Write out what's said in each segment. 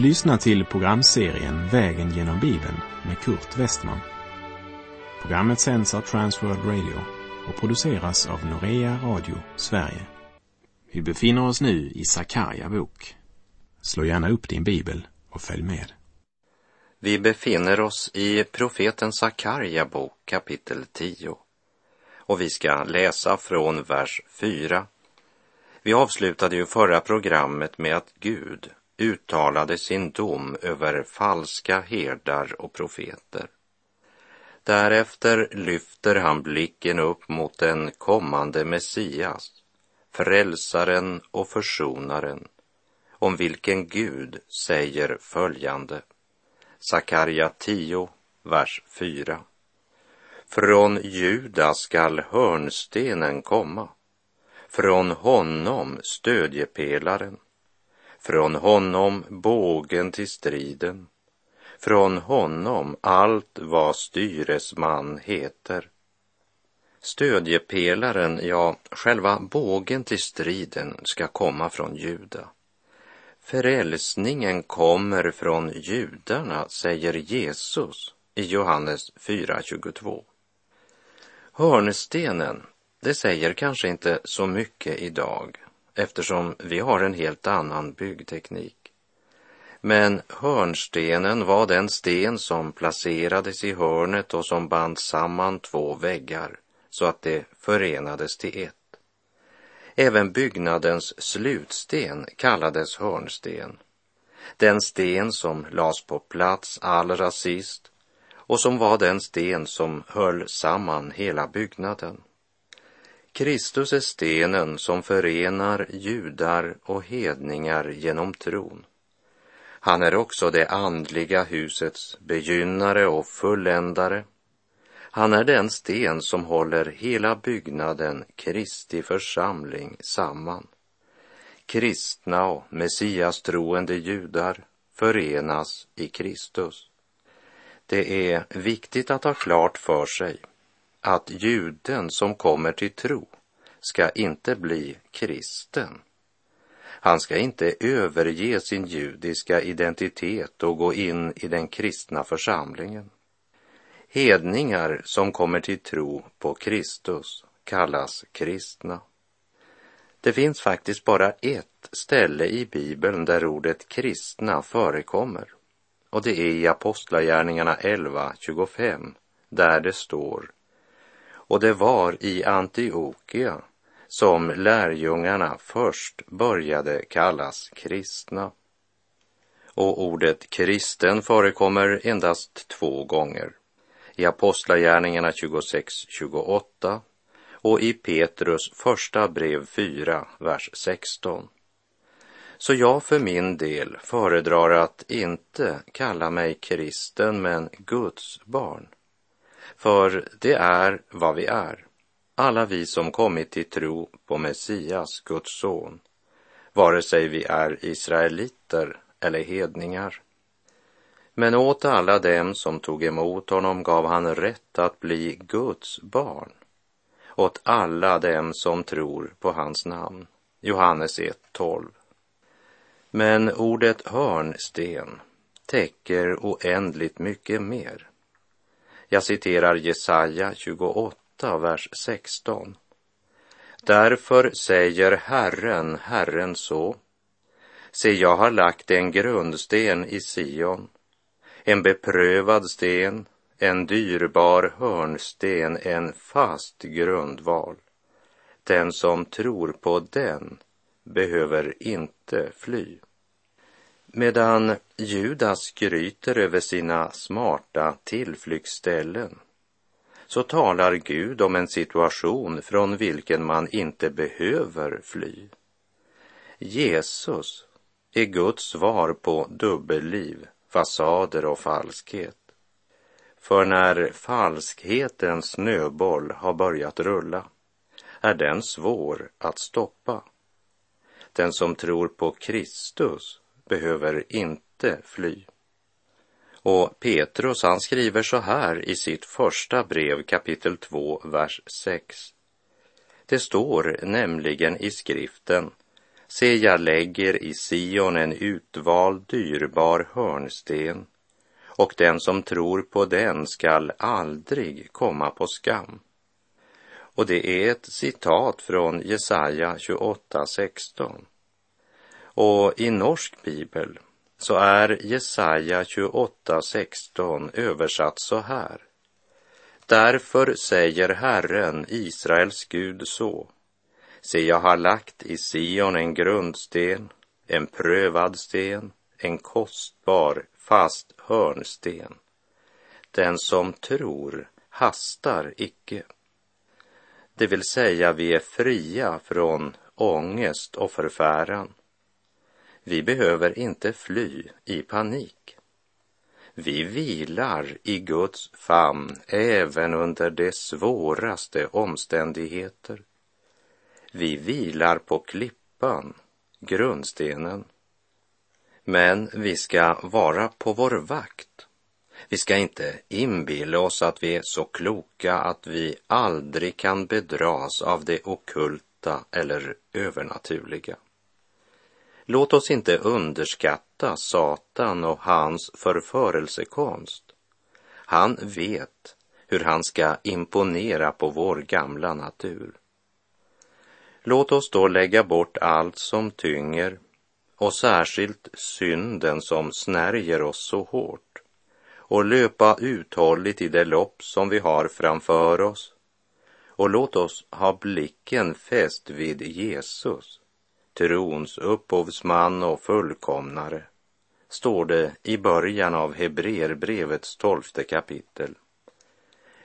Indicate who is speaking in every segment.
Speaker 1: Du lyssnar till programserien Vägen genom Bibeln med Kurt Westman. Programmet sänds av Transworld Radio och produceras av Norea Radio Sverige. Vi befinner oss nu i Sakarja bok. Slå gärna upp din bibel och följ med.
Speaker 2: Vi befinner oss i profeten Sakarja bok kapitel 10 och vi ska läsa från vers 4. Vi avslutade ju förra programmet med att Gud uttalade sin dom över falska herdar och profeter. Därefter lyfter han blicken upp mot den kommande Messias, frälsaren och försonaren, om vilken Gud säger följande. Sakarja 10, vers 4. Från Juda skall hörnstenen komma, från honom stödjepelaren från honom bågen till striden, från honom allt vad styresman heter. Stödjepelaren, ja, själva bågen till striden ska komma från Juda. Frälsningen kommer från judarna, säger Jesus i Johannes 4.22. Hörnstenen, det säger kanske inte så mycket idag, eftersom vi har en helt annan byggteknik. Men hörnstenen var den sten som placerades i hörnet och som band samman två väggar så att det förenades till ett. Även byggnadens slutsten kallades hörnsten. Den sten som lades på plats allra sist och som var den sten som höll samman hela byggnaden. Kristus är stenen som förenar judar och hedningar genom tron. Han är också det andliga husets begynnare och fulländare. Han är den sten som håller hela byggnaden Kristi församling samman. Kristna och messiastroende judar förenas i Kristus. Det är viktigt att ha klart för sig att juden som kommer till tro ska inte bli kristen. Han ska inte överge sin judiska identitet och gå in i den kristna församlingen. Hedningar som kommer till tro på Kristus kallas kristna. Det finns faktiskt bara ett ställe i Bibeln där ordet kristna förekommer och det är i Apostlagärningarna 11.25 där det står och det var i Antiochia som lärjungarna först började kallas kristna. Och ordet kristen förekommer endast två gånger. I Apostlagärningarna 26-28 och i Petrus första brev 4, vers 16. Så jag för min del föredrar att inte kalla mig kristen men Guds barn. För det är vad vi är, alla vi som kommit till tro på Messias, Guds son, vare sig vi är israeliter eller hedningar. Men åt alla dem som tog emot honom gav han rätt att bli Guds barn, åt alla dem som tror på hans namn. Johannes 1.12. Men ordet hörnsten täcker oändligt mycket mer. Jag citerar Jesaja 28, vers 16. Därför säger Herren, Herren så. Se, jag har lagt en grundsten i Sion, en beprövad sten, en dyrbar hörnsten, en fast grundval. Den som tror på den behöver inte fly. Medan Judas skryter över sina smarta tillflyktsställen så talar Gud om en situation från vilken man inte behöver fly. Jesus är Guds svar på dubbelliv, fasader och falskhet. För när falskhetens snöboll har börjat rulla är den svår att stoppa. Den som tror på Kristus behöver inte fly. Och Petrus han skriver så här i sitt första brev kapitel 2, vers 6. Det står nämligen i skriften Se, jag lägger i Sion en utvald dyrbar hörnsten och den som tror på den skall aldrig komma på skam. Och det är ett citat från Jesaja 28, 16. Och i norsk bibel så är Jesaja 28.16 översatt så här. Därför säger Herren, Israels Gud, så. Se, jag har lagt i Sion en grundsten, en prövad sten, en kostbar, fast hörnsten. Den som tror hastar icke. Det vill säga, vi är fria från ångest och förfäran. Vi behöver inte fly i panik. Vi vilar i Guds famn även under de svåraste omständigheter. Vi vilar på klippan, grundstenen. Men vi ska vara på vår vakt. Vi ska inte inbilla oss att vi är så kloka att vi aldrig kan bedras av det okulta eller övernaturliga. Låt oss inte underskatta Satan och hans förförelsekonst. Han vet hur han ska imponera på vår gamla natur. Låt oss då lägga bort allt som tynger och särskilt synden som snärjer oss så hårt och löpa uthålligt i det lopp som vi har framför oss. Och låt oss ha blicken fäst vid Jesus, trons upphovsman och fullkomnare, står det i början av Hebreerbrevets tolfte kapitel.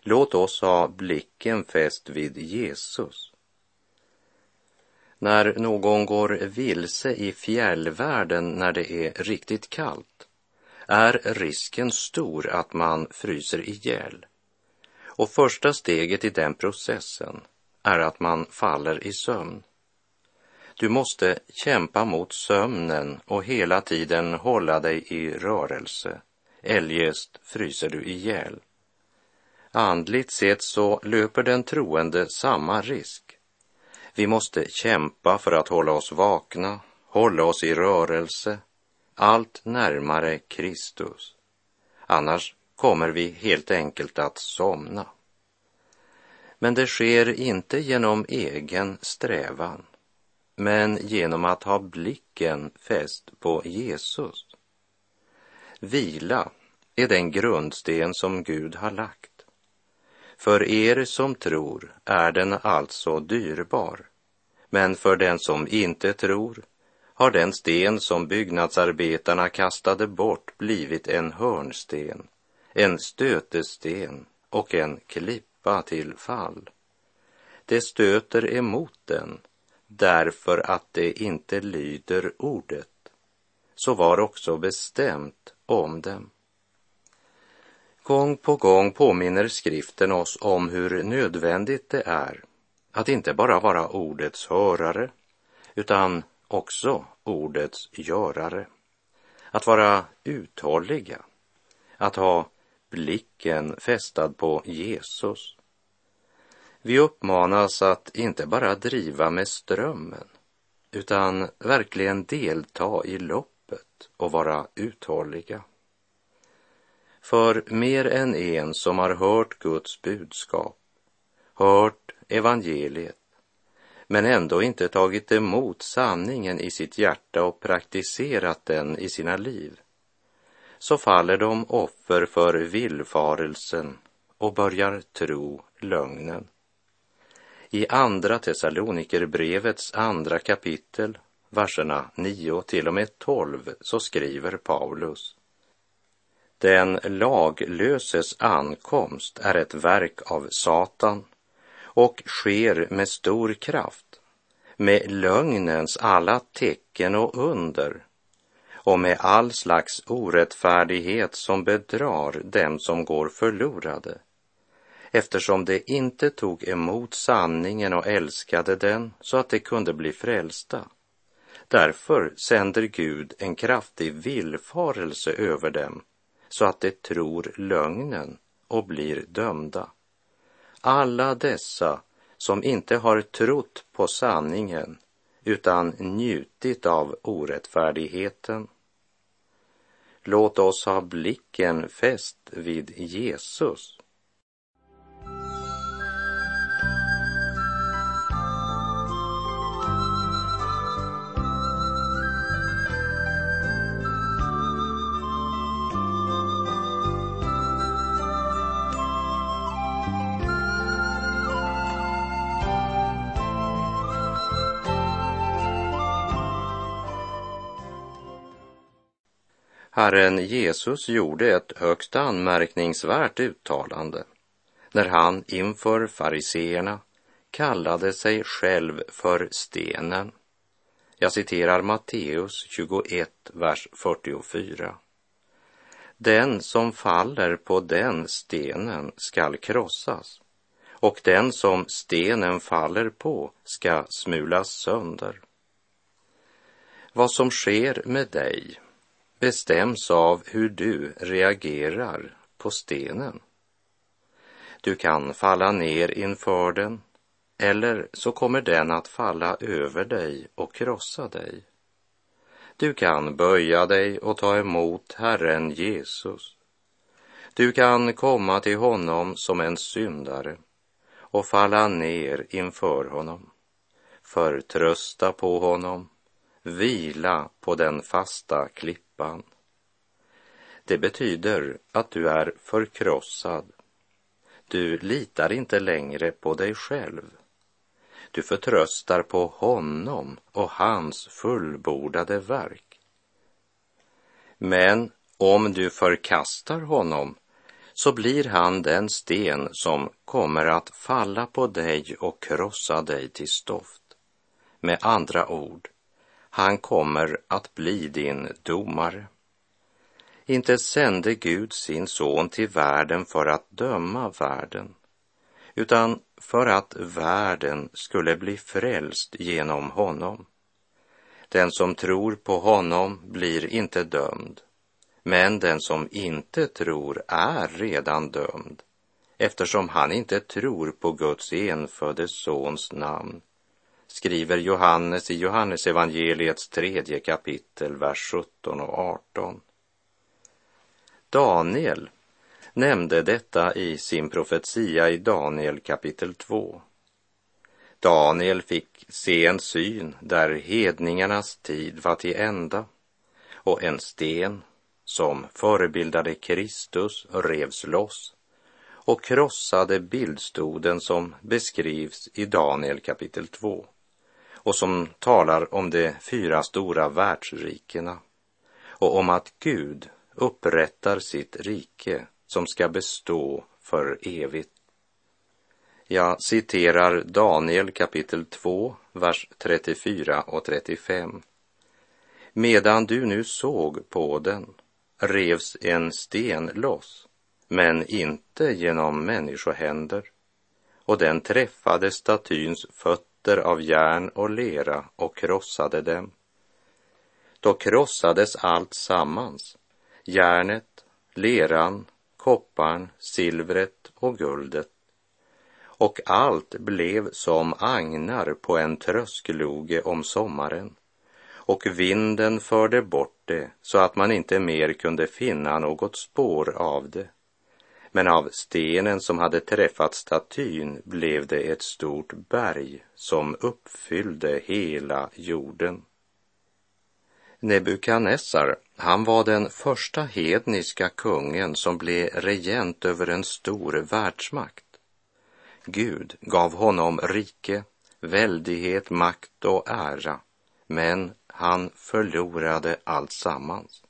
Speaker 2: Låt oss ha blicken fäst vid Jesus. När någon går vilse i fjällvärlden när det är riktigt kallt är risken stor att man fryser ihjäl. Och första steget i den processen är att man faller i sömn. Du måste kämpa mot sömnen och hela tiden hålla dig i rörelse, eljest fryser du ihjäl. Andligt sett så löper den troende samma risk. Vi måste kämpa för att hålla oss vakna, hålla oss i rörelse, allt närmare Kristus. Annars kommer vi helt enkelt att somna. Men det sker inte genom egen strävan, men genom att ha blicken fäst på Jesus. Vila är den grundsten som Gud har lagt. För er som tror är den alltså dyrbar, men för den som inte tror har den sten som byggnadsarbetarna kastade bort blivit en hörnsten, en stötesten och en klippa till fall. Det stöter emot den därför att det inte lyder ordet. Så var också bestämt om dem. Gång på gång påminner skriften oss om hur nödvändigt det är att inte bara vara ordets hörare, utan också ordets görare. Att vara uthålliga, att ha blicken fästad på Jesus. Vi uppmanas att inte bara driva med strömmen, utan verkligen delta i loppet och vara uthålliga. För mer än en som har hört Guds budskap, hört evangeliet, men ändå inte tagit emot sanningen i sitt hjärta och praktiserat den i sina liv, så faller de offer för villfarelsen och börjar tro lögnen. I Andra Thessalonikerbrevets andra kapitel, verserna 9 till och med 12, så skriver Paulus den laglöses ankomst är ett verk av Satan och sker med stor kraft, med lögnens alla tecken och under och med all slags orättfärdighet som bedrar dem som går förlorade eftersom de inte tog emot sanningen och älskade den så att de kunde bli frälsta. Därför sänder Gud en kraftig villfarelse över dem så att de tror lögnen och blir dömda. Alla dessa som inte har trott på sanningen utan njutit av orättfärdigheten. Låt oss ha blicken fäst vid Jesus Herren Jesus gjorde ett högst anmärkningsvärt uttalande när han inför fariseerna kallade sig själv för stenen. Jag citerar Matteus 21, vers 44. Den som faller på den stenen skall krossas och den som stenen faller på ska smulas sönder. Vad som sker med dig bestäms av hur du reagerar på stenen. Du kan falla ner inför den eller så kommer den att falla över dig och krossa dig. Du kan böja dig och ta emot Herren Jesus. Du kan komma till honom som en syndare och falla ner inför honom, förtrösta på honom, vila på den fasta klippan. Det betyder att du är förkrossad. Du litar inte längre på dig själv. Du förtröstar på honom och hans fullbordade verk. Men om du förkastar honom så blir han den sten som kommer att falla på dig och krossa dig till stoft. Med andra ord, han kommer att bli din domare. Inte sände Gud sin son till världen för att döma världen, utan för att världen skulle bli frälst genom honom. Den som tror på honom blir inte dömd, men den som inte tror är redan dömd eftersom han inte tror på Guds enfödde sons namn, skriver Johannes i Johannesevangeliets tredje kapitel, vers 17 och 18. Daniel nämnde detta i sin profetia i Daniel kapitel 2. Daniel fick se en syn där hedningarnas tid var till ända och en sten som förebildade Kristus revs loss och krossade bildstoden som beskrivs i Daniel kapitel 2 och som talar om de fyra stora världsrikena och om att Gud upprättar sitt rike som ska bestå för evigt. Jag citerar Daniel kapitel 2, vers 34 och 35. Medan du nu såg på den revs en sten loss, men inte genom människohänder, och den träffade statyns fötter av järn och lera och krossade dem. Då krossades allt sammans, järnet, leran, kopparn, silvret och guldet. Och allt blev som agnar på en tröskloge om sommaren och vinden förde bort det så att man inte mer kunde finna något spår av det. Men av stenen som hade träffat statyn blev det ett stort berg som uppfyllde hela jorden. Nebukadnessar, han var den första hedniska kungen som blev regent över en stor världsmakt. Gud gav honom rike, väldighet, makt och ära, men han förlorade allt sammans.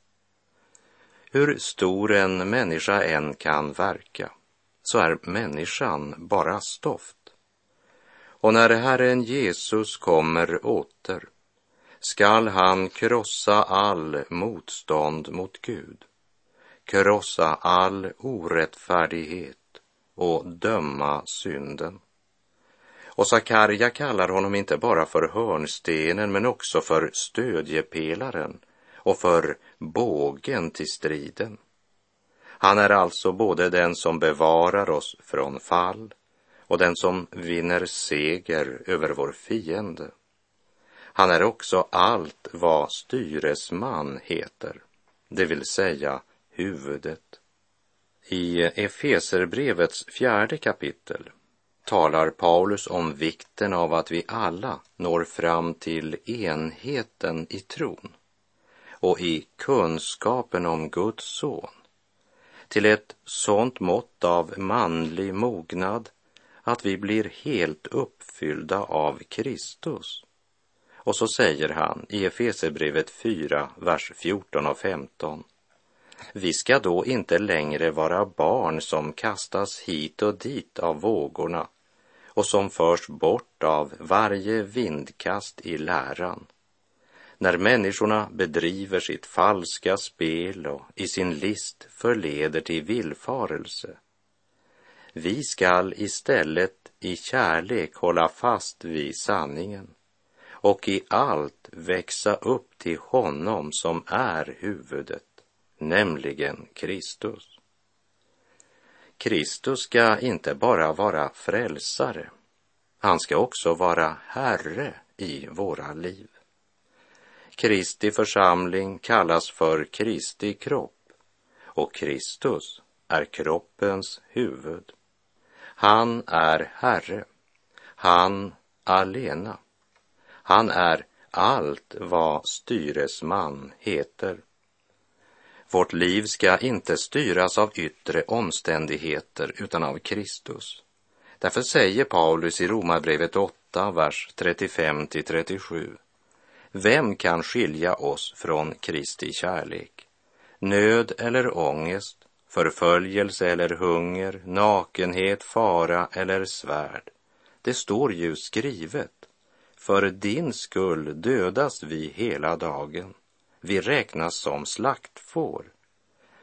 Speaker 2: Hur stor en människa än kan verka så är människan bara stoft. Och när Herren Jesus kommer åter skall han krossa all motstånd mot Gud, krossa all orättfärdighet och döma synden. Och Sakarja kallar honom inte bara för hörnstenen men också för stödjepelaren och för bågen till striden. Han är alltså både den som bevarar oss från fall och den som vinner seger över vår fiende. Han är också allt vad styresman heter, det vill säga huvudet. I Efeserbrevets fjärde kapitel talar Paulus om vikten av att vi alla når fram till enheten i tron och i kunskapen om Guds son, till ett sådant mått av manlig mognad att vi blir helt uppfyllda av Kristus. Och så säger han i Efesebrevet 4, vers 14 och 15. Vi ska då inte längre vara barn som kastas hit och dit av vågorna och som förs bort av varje vindkast i läran. När människorna bedriver sitt falska spel och i sin list förleder till villfarelse. Vi skall istället i kärlek hålla fast vid sanningen och i allt växa upp till honom som är huvudet, nämligen Kristus. Kristus ska inte bara vara frälsare, han ska också vara Herre i våra liv. Kristi församling kallas för Kristi kropp och Kristus är kroppens huvud. Han är Herre, han alena. Han är allt vad styresman heter. Vårt liv ska inte styras av yttre omständigheter utan av Kristus. Därför säger Paulus i Romarbrevet 8, vers 35 till 37. Vem kan skilja oss från Kristi kärlek? Nöd eller ångest, förföljelse eller hunger, nakenhet, fara eller svärd. Det står ju skrivet. För din skull dödas vi hela dagen vi räknas som slaktfår.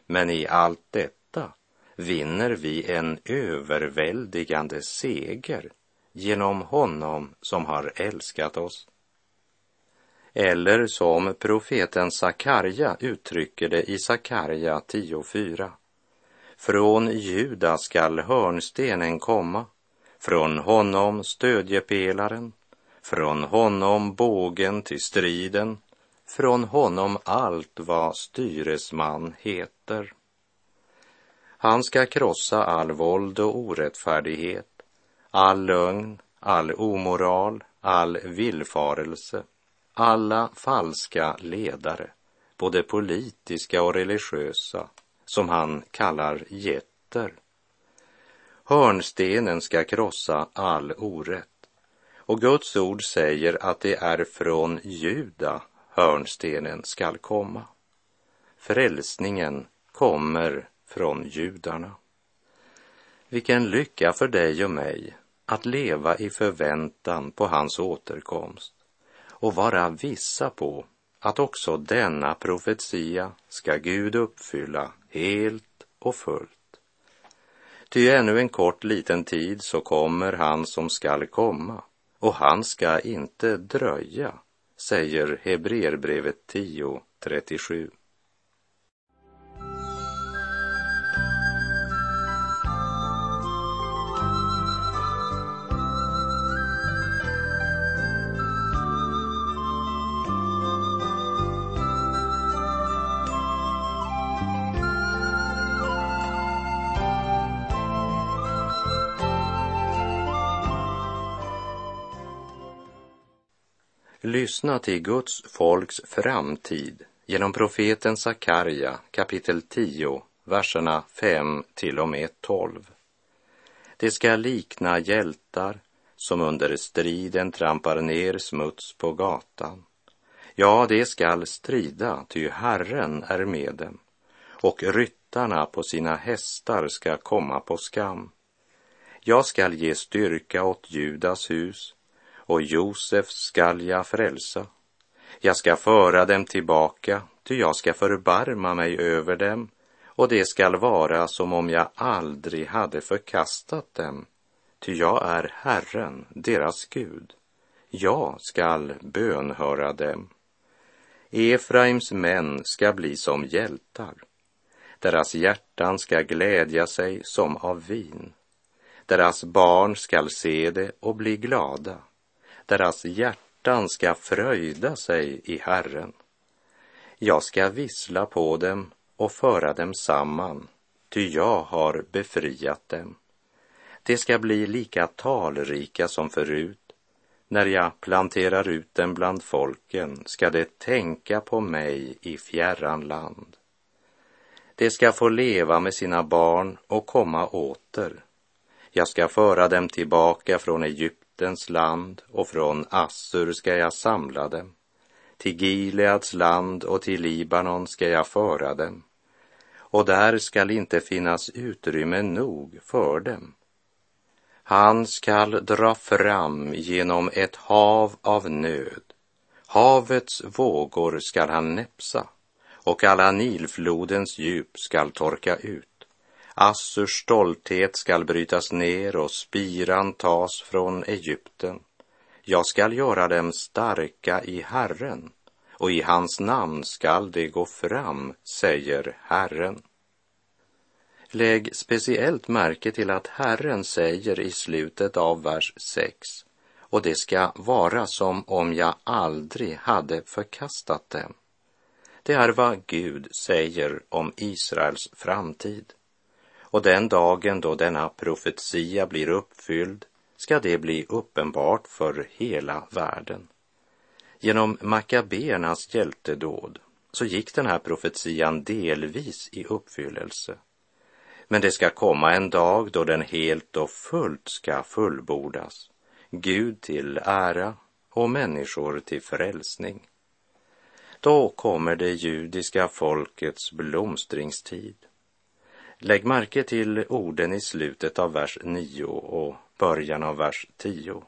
Speaker 2: Men i allt detta vinner vi en överväldigande seger genom honom som har älskat oss. Eller som profeten Sakarja uttrycker det i Sakarja 10.4. Från Juda skall hörnstenen komma, från honom stödjepelaren, från honom bågen till striden, från honom allt vad styresman heter. Han ska krossa all våld och orättfärdighet, all lögn, all omoral, all villfarelse, alla falska ledare, både politiska och religiösa, som han kallar getter. Hörnstenen ska krossa all orätt. Och Guds ord säger att det är från Juda hörnstenen skall komma. Frälsningen kommer från judarna. Vilken lycka för dig och mig att leva i förväntan på hans återkomst och vara vissa på att också denna profetia ska Gud uppfylla helt och fullt. Ty ännu en kort liten tid så kommer han som skall komma och han ska inte dröja säger Hebreerbrevet 10.37. Lyssna till Guds folks framtid genom profeten Sakarja kapitel 10, verserna 5 till och med 12. Det ska likna hjältar som under striden trampar ner smuts på gatan. Ja, det skall strida, ty Herren är med dem, och ryttarna på sina hästar ska komma på skam. Jag skall ge styrka åt Judas hus och Josef skall jag frälsa. Jag ska föra dem tillbaka, ty jag ska förbarma mig över dem, och det skall vara som om jag aldrig hade förkastat dem, ty jag är Herren, deras Gud. Jag skall bönhöra dem. Efraims män ska bli som hjältar. Deras hjärtan ska glädja sig som av vin. Deras barn skall se det och bli glada deras hjärtan ska fröjda sig i Herren. Jag ska vissla på dem och föra dem samman, ty jag har befriat dem. De ska bli lika talrika som förut. När jag planterar ut dem bland folken ska de tänka på mig i fjärran land. De ska få leva med sina barn och komma åter. Jag ska föra dem tillbaka från Egypten, Egyptens land och från Assur ska jag samla dem. Till Gileads land och till Libanon ska jag föra dem. Och där skall inte finnas utrymme nog för dem. Han skall dra fram genom ett hav av nöd. Havets vågor skall han näpsa och alla Nilflodens djup skall torka ut. Assurs stolthet skall brytas ner och spiran tas från Egypten. Jag skall göra dem starka i Herren och i hans namn skall de gå fram, säger Herren. Lägg speciellt märke till att Herren säger i slutet av vers 6 och det ska vara som om jag aldrig hade förkastat dem. Det är vad Gud säger om Israels framtid. Och den dagen då denna profetia blir uppfylld ska det bli uppenbart för hela världen. Genom Makabeernas hjältedåd så gick den här profetian delvis i uppfyllelse. Men det ska komma en dag då den helt och fullt ska fullbordas, Gud till ära och människor till frälsning. Då kommer det judiska folkets blomstringstid. Lägg märke till orden i slutet av vers 9 och början av vers 10.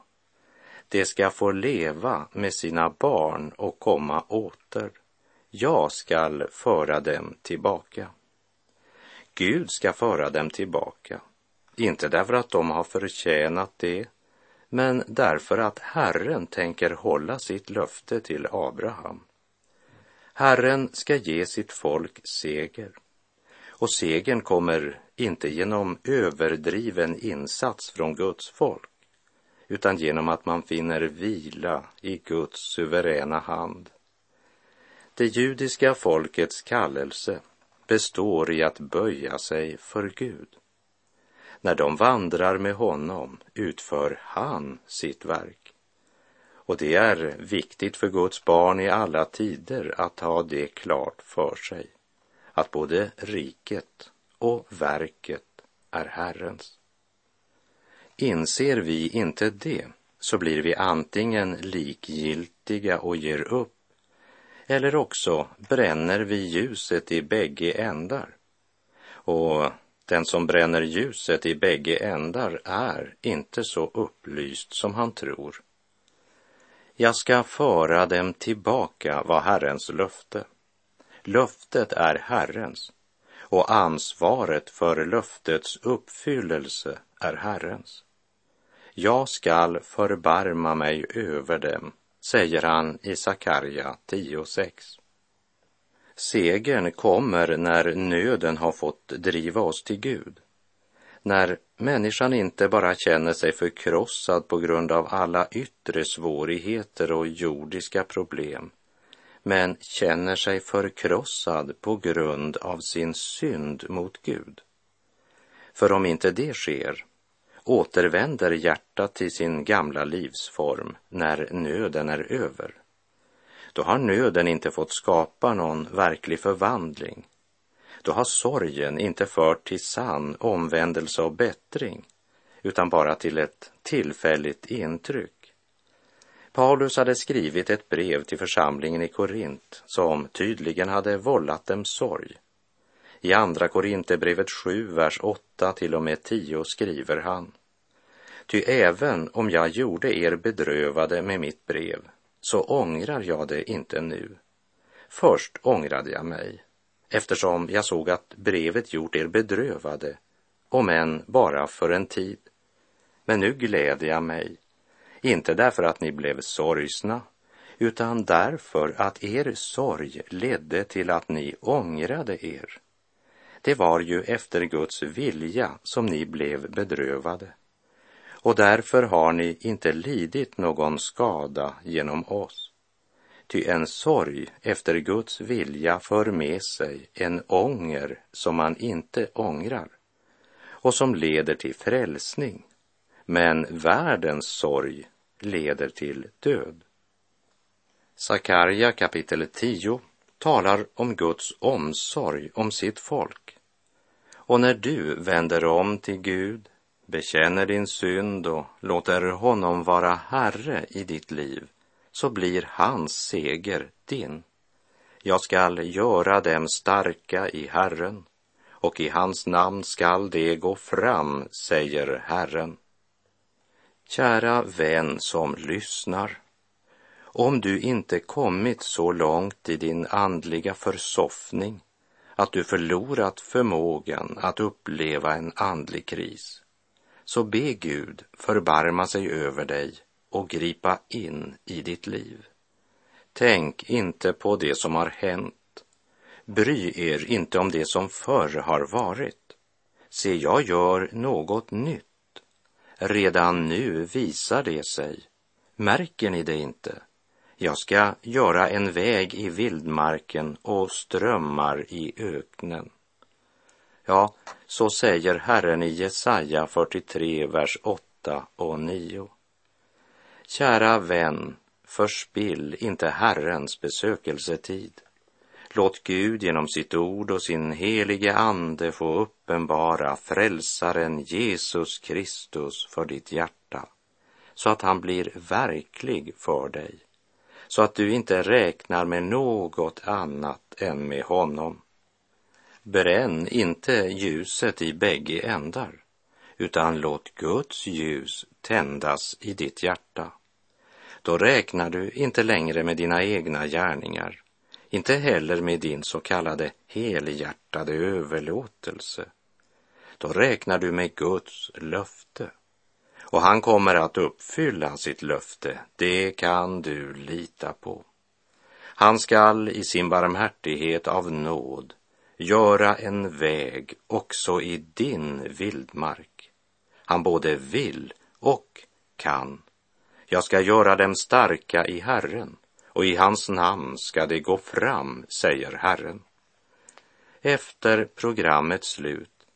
Speaker 2: De ska få leva med sina barn och komma åter. Jag skall föra dem tillbaka. Gud ska föra dem tillbaka, inte därför att de har förtjänat det, men därför att Herren tänker hålla sitt löfte till Abraham. Herren ska ge sitt folk seger. Och segern kommer inte genom överdriven insats från Guds folk, utan genom att man finner vila i Guds suveräna hand. Det judiska folkets kallelse består i att böja sig för Gud. När de vandrar med honom utför han sitt verk. Och det är viktigt för Guds barn i alla tider att ha det klart för sig, att både riket och verket är Herrens. Inser vi inte det så blir vi antingen likgiltiga och ger upp eller också bränner vi ljuset i bägge ändar. Och den som bränner ljuset i bägge ändar är inte så upplyst som han tror. Jag ska föra dem tillbaka var Herrens löfte. Löftet är Herrens och ansvaret för löftets uppfyllelse är Herrens. Jag skall förbarma mig över dem, säger han i Sakarja 10.6. Segern kommer när nöden har fått driva oss till Gud när människan inte bara känner sig förkrossad på grund av alla yttre svårigheter och jordiska problem, men känner sig förkrossad på grund av sin synd mot Gud. För om inte det sker återvänder hjärtat till sin gamla livsform när nöden är över. Då har nöden inte fått skapa någon verklig förvandling då har sorgen inte fört till sann omvändelse och bättring, utan bara till ett tillfälligt intryck. Paulus hade skrivit ett brev till församlingen i Korint som tydligen hade vållat dem sorg. I Andra Korinthierbrevet 7, vers 8 till och med 10 skriver han. Ty även om jag gjorde er bedrövade med mitt brev så ångrar jag det inte nu. Först ångrade jag mig eftersom jag såg att brevet gjort er bedrövade, om än bara för en tid. Men nu gläder jag mig, inte därför att ni blev sorgsna, utan därför att er sorg ledde till att ni ångrade er. Det var ju efter Guds vilja som ni blev bedrövade. och därför har ni inte lidit någon skada genom oss. Ty en sorg efter Guds vilja för med sig en ånger som man inte ångrar och som leder till frälsning. Men världens sorg leder till död. Sakarja kapitel 10 talar om Guds omsorg om sitt folk. Och när du vänder om till Gud, bekänner din synd och låter honom vara Herre i ditt liv, så blir hans seger din. Jag skall göra dem starka i Herren, och i hans namn skall de gå fram, säger Herren. Kära vän som lyssnar, om du inte kommit så långt i din andliga försoffning att du förlorat förmågan att uppleva en andlig kris, så be Gud förbarma sig över dig och gripa in i ditt liv. Tänk inte på det som har hänt. Bry er inte om det som förr har varit. Se, jag gör något nytt. Redan nu visar det sig. Märker ni det inte? Jag ska göra en väg i vildmarken och strömmar i öknen. Ja, så säger Herren i Jesaja 43, vers 8 och 9. Kära vän, förspill inte Herrens besökelsetid. Låt Gud genom sitt ord och sin helige ande få uppenbara frälsaren Jesus Kristus för ditt hjärta, så att han blir verklig för dig så att du inte räknar med något annat än med honom. Bränn inte ljuset i bägge ändar, utan låt Guds ljus tändas i ditt hjärta. Då räknar du inte längre med dina egna gärningar, inte heller med din så kallade helhjärtade överlåtelse. Då räknar du med Guds löfte och han kommer att uppfylla sitt löfte, det kan du lita på. Han skall i sin barmhärtighet av nåd göra en väg också i din vildmark. Han både vill och kan. Jag ska göra dem starka i Herren och i hans namn ska det gå fram, säger Herren. Efter programmets slut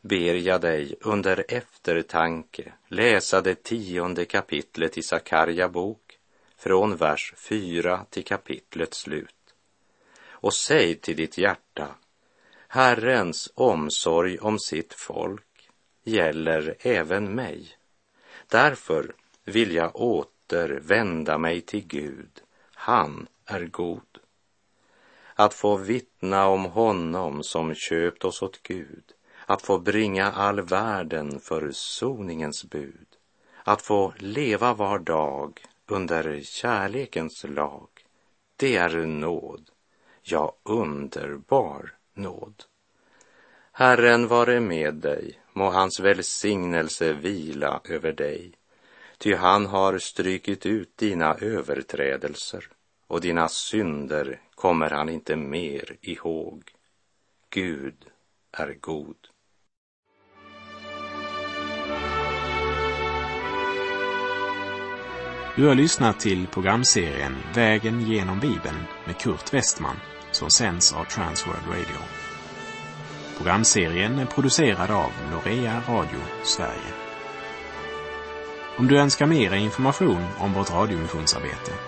Speaker 2: ber jag dig under eftertanke läsa det tionde kapitlet i Sakarja bok från vers 4 till kapitlets slut. Och säg till ditt hjärta, Herrens omsorg om sitt folk gäller även mig. Därför vill jag åter vända mig till Gud. Han är god. Att få vittna om honom som köpt oss åt Gud. Att få bringa all världen försoningens bud, att få leva var dag under kärlekens lag, det är nåd, ja, underbar nåd. Herren vare med dig, må hans välsignelse vila över dig, ty han har strykit ut dina överträdelser och dina synder kommer han inte mer ihåg. Gud är god.
Speaker 1: Du har lyssnat till programserien Vägen genom Bibeln med Kurt Westman som sänds av Transworld Radio. Programserien är producerad av Norea Radio Sverige. Om du önskar mer information om vårt radiomissionsarbete